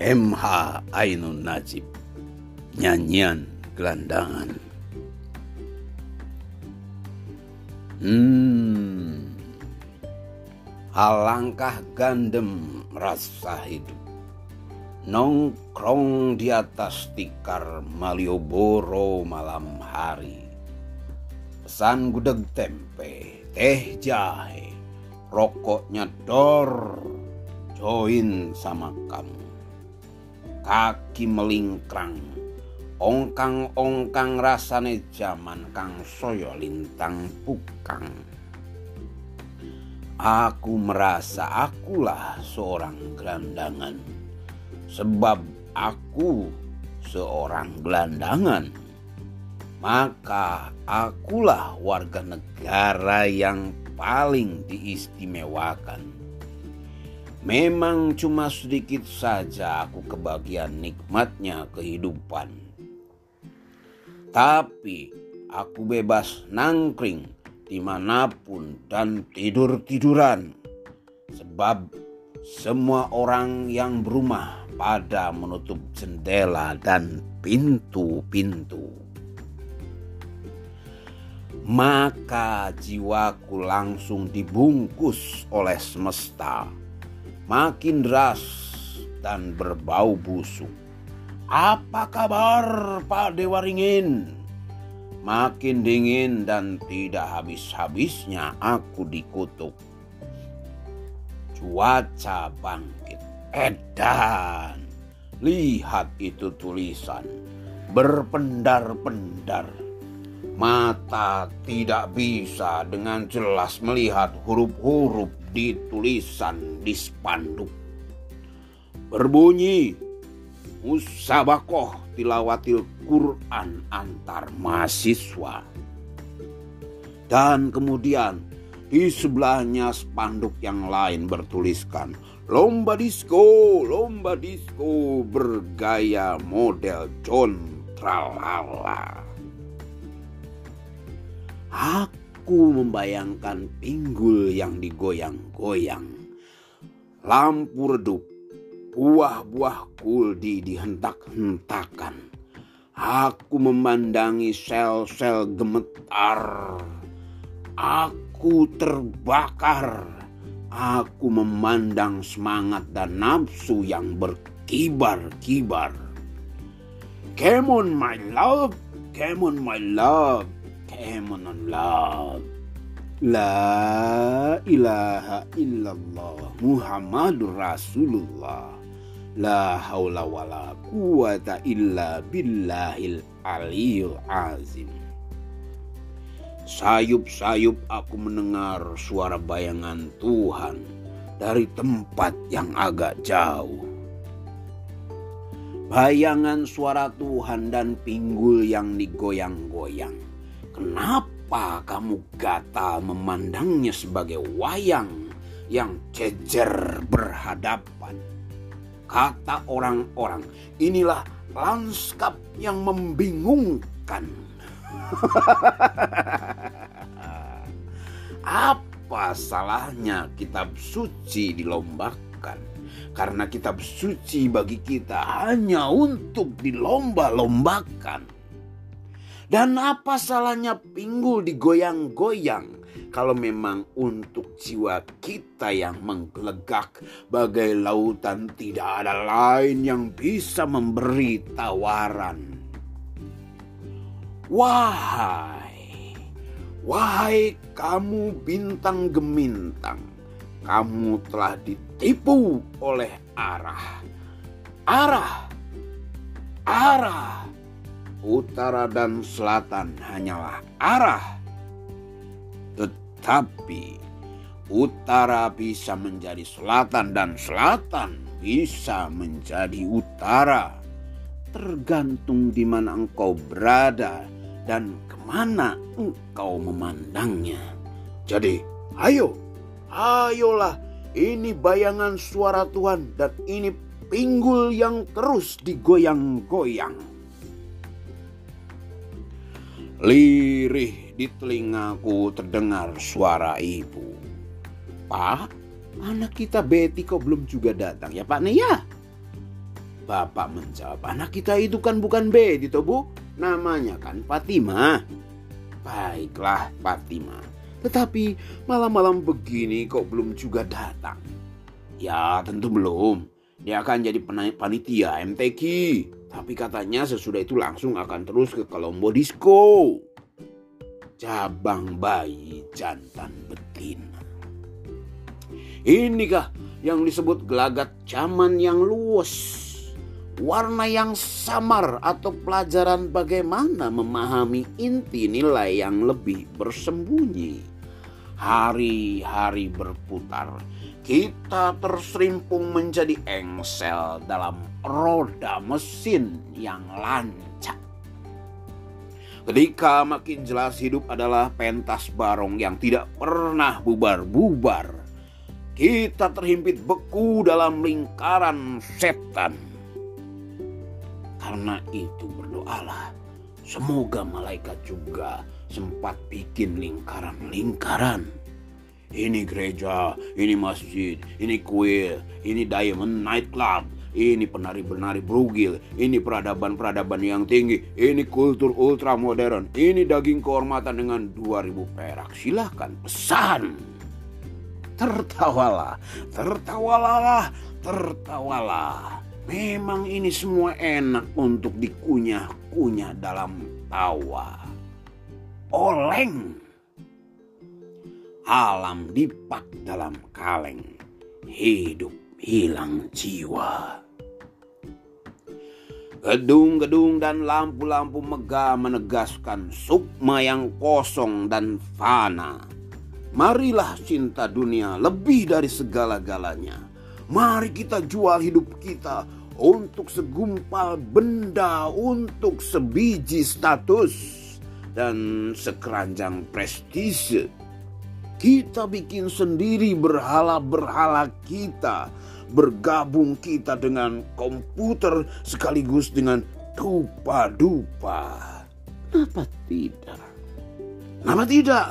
MH Ainun Najib. Nyanyian gelandangan. Hmm. Alangkah gandem rasa hidup. Nongkrong di atas tikar Malioboro malam hari. Pesan gudeg tempe, teh jahe, rokoknya dor, join sama kamu. Kaki melingkrang, ongkang-ongkang rasane zaman kang soyo lintang pukang. Aku merasa akulah seorang gelandangan, sebab aku seorang gelandangan maka akulah warga negara yang paling diistimewakan. Memang cuma sedikit saja aku kebagian nikmatnya kehidupan. Tapi aku bebas nangkring di mana pun dan tidur-tiduran. Sebab semua orang yang berumah pada menutup jendela dan pintu-pintu maka jiwaku langsung dibungkus oleh semesta. Makin deras dan berbau busuk. Apa kabar Pak Dewa Ringin? Makin dingin dan tidak habis-habisnya aku dikutuk. Cuaca bangkit. Edan. Lihat itu tulisan. Berpendar-pendar Mata tidak bisa dengan jelas melihat huruf-huruf di tulisan di spanduk. Berbunyi musabakoh tilawatil Quran antar mahasiswa. Dan kemudian di sebelahnya spanduk yang lain bertuliskan Lomba disco, lomba disco bergaya model John Tralala. Aku membayangkan pinggul yang digoyang-goyang. Lampu redup, buah-buah kuldi dihentak-hentakan. Aku memandangi sel-sel gemetar. Aku terbakar. Aku memandang semangat dan nafsu yang berkibar-kibar. Come on my love, come on my love love. La ilaha illallah Muhammadur Rasulullah La haula wala quwata illa billahil aliyul azim Sayup-sayup aku mendengar suara bayangan Tuhan dari tempat yang agak jauh. Bayangan suara Tuhan dan pinggul yang digoyang-goyang Kenapa kamu gatal memandangnya sebagai wayang yang cecer berhadapan? Kata orang-orang, inilah lanskap yang membingungkan. Apa salahnya kitab suci dilombakan? Karena kitab suci bagi kita hanya untuk dilomba-lombakan. Dan apa salahnya pinggul digoyang-goyang kalau memang untuk jiwa kita yang menggelegak bagai lautan tidak ada lain yang bisa memberi tawaran. Wahai, wahai kamu bintang gemintang, kamu telah ditipu oleh arah. Arah, arah utara dan selatan hanyalah arah. Tetapi utara bisa menjadi selatan dan selatan bisa menjadi utara. Tergantung di mana engkau berada dan ke mana engkau memandangnya. Jadi, ayo, ayolah, ini bayangan suara Tuhan dan ini pinggul yang terus digoyang-goyang. Lirih di telingaku terdengar suara ibu. Pak, anak kita Betty kok belum juga datang ya Pak Nih? Bapak menjawab, anak kita itu kan bukan Betty toh bu, namanya kan Fatima. Baiklah Fatima, tetapi malam-malam begini kok belum juga datang. Ya tentu belum, dia akan jadi panitia MTQ. Tapi katanya sesudah itu langsung akan terus ke Kolombo Disco. Cabang bayi jantan betina. Inikah yang disebut gelagat zaman yang luas? warna yang samar atau pelajaran bagaimana memahami inti nilai yang lebih bersembunyi. Hari-hari berputar, kita terserimpung menjadi engsel dalam roda mesin yang lancak. Ketika makin jelas hidup adalah pentas barong yang tidak pernah bubar-bubar, kita terhimpit beku dalam lingkaran setan karena itu berdoalah. Semoga malaikat juga sempat bikin lingkaran-lingkaran. Ini gereja, ini masjid, ini kuil, ini diamond nightclub, ini penari-penari brugil, ini peradaban-peradaban yang tinggi, ini kultur ultra modern, ini daging kehormatan dengan 2000 perak. Silahkan pesan. Tertawalah, tertawalah, tertawalah. Memang ini semua enak untuk dikunyah-kunyah dalam tawa. Oleng. Alam dipak dalam kaleng. Hidup hilang jiwa. Gedung-gedung dan lampu-lampu megah menegaskan sukma yang kosong dan fana. Marilah cinta dunia lebih dari segala-galanya. Mari kita jual hidup kita untuk segumpal benda, untuk sebiji status, dan sekeranjang prestise. Kita bikin sendiri berhala-berhala kita, bergabung kita dengan komputer sekaligus dengan dupa-dupa. Kenapa tidak? Kenapa tidak?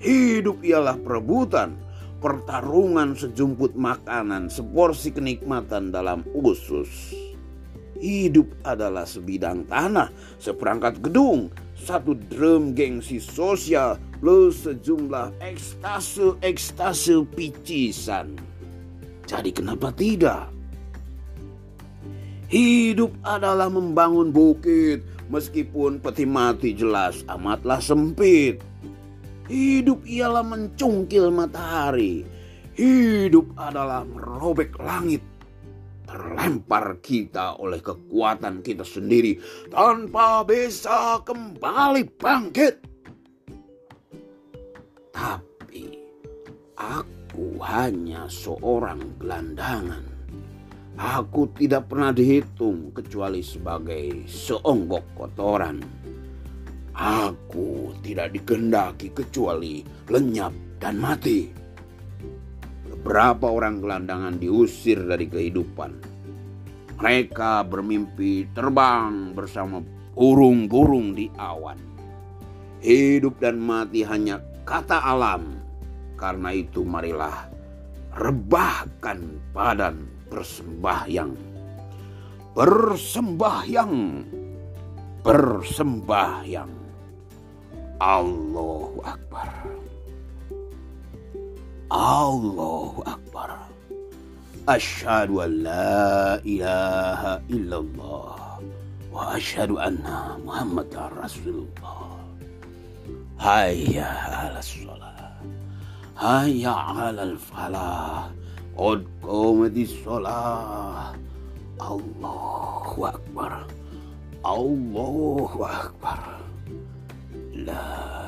Hidup ialah perebutan pertarungan sejumput makanan, seporsi kenikmatan dalam usus. Hidup adalah sebidang tanah, seperangkat gedung, satu drum gengsi sosial, plus sejumlah ekstase-ekstase picisan. Jadi kenapa tidak? Hidup adalah membangun bukit, meskipun peti mati jelas amatlah sempit. Hidup ialah mencungkil matahari. Hidup adalah merobek langit. Terlempar kita oleh kekuatan kita sendiri tanpa bisa kembali bangkit. Tapi aku hanya seorang gelandangan. Aku tidak pernah dihitung kecuali sebagai seonggok kotoran Aku tidak dikendaki kecuali lenyap dan mati. Beberapa orang gelandangan diusir dari kehidupan. Mereka bermimpi terbang bersama burung-burung di awan. Hidup dan mati hanya kata alam. Karena itu marilah rebahkan badan bersembahyang. Bersembahyang. Bersembahyang. Allahu Akbar. Allahu Akbar. Asyhadu an la ilaha illallah wa asyhadu anna Muhammadar Rasulullah. Hayya 'ala shalah. Hayya 'ala falah. Qad qamatis shalah. Allahu Akbar. Allahu Akbar. La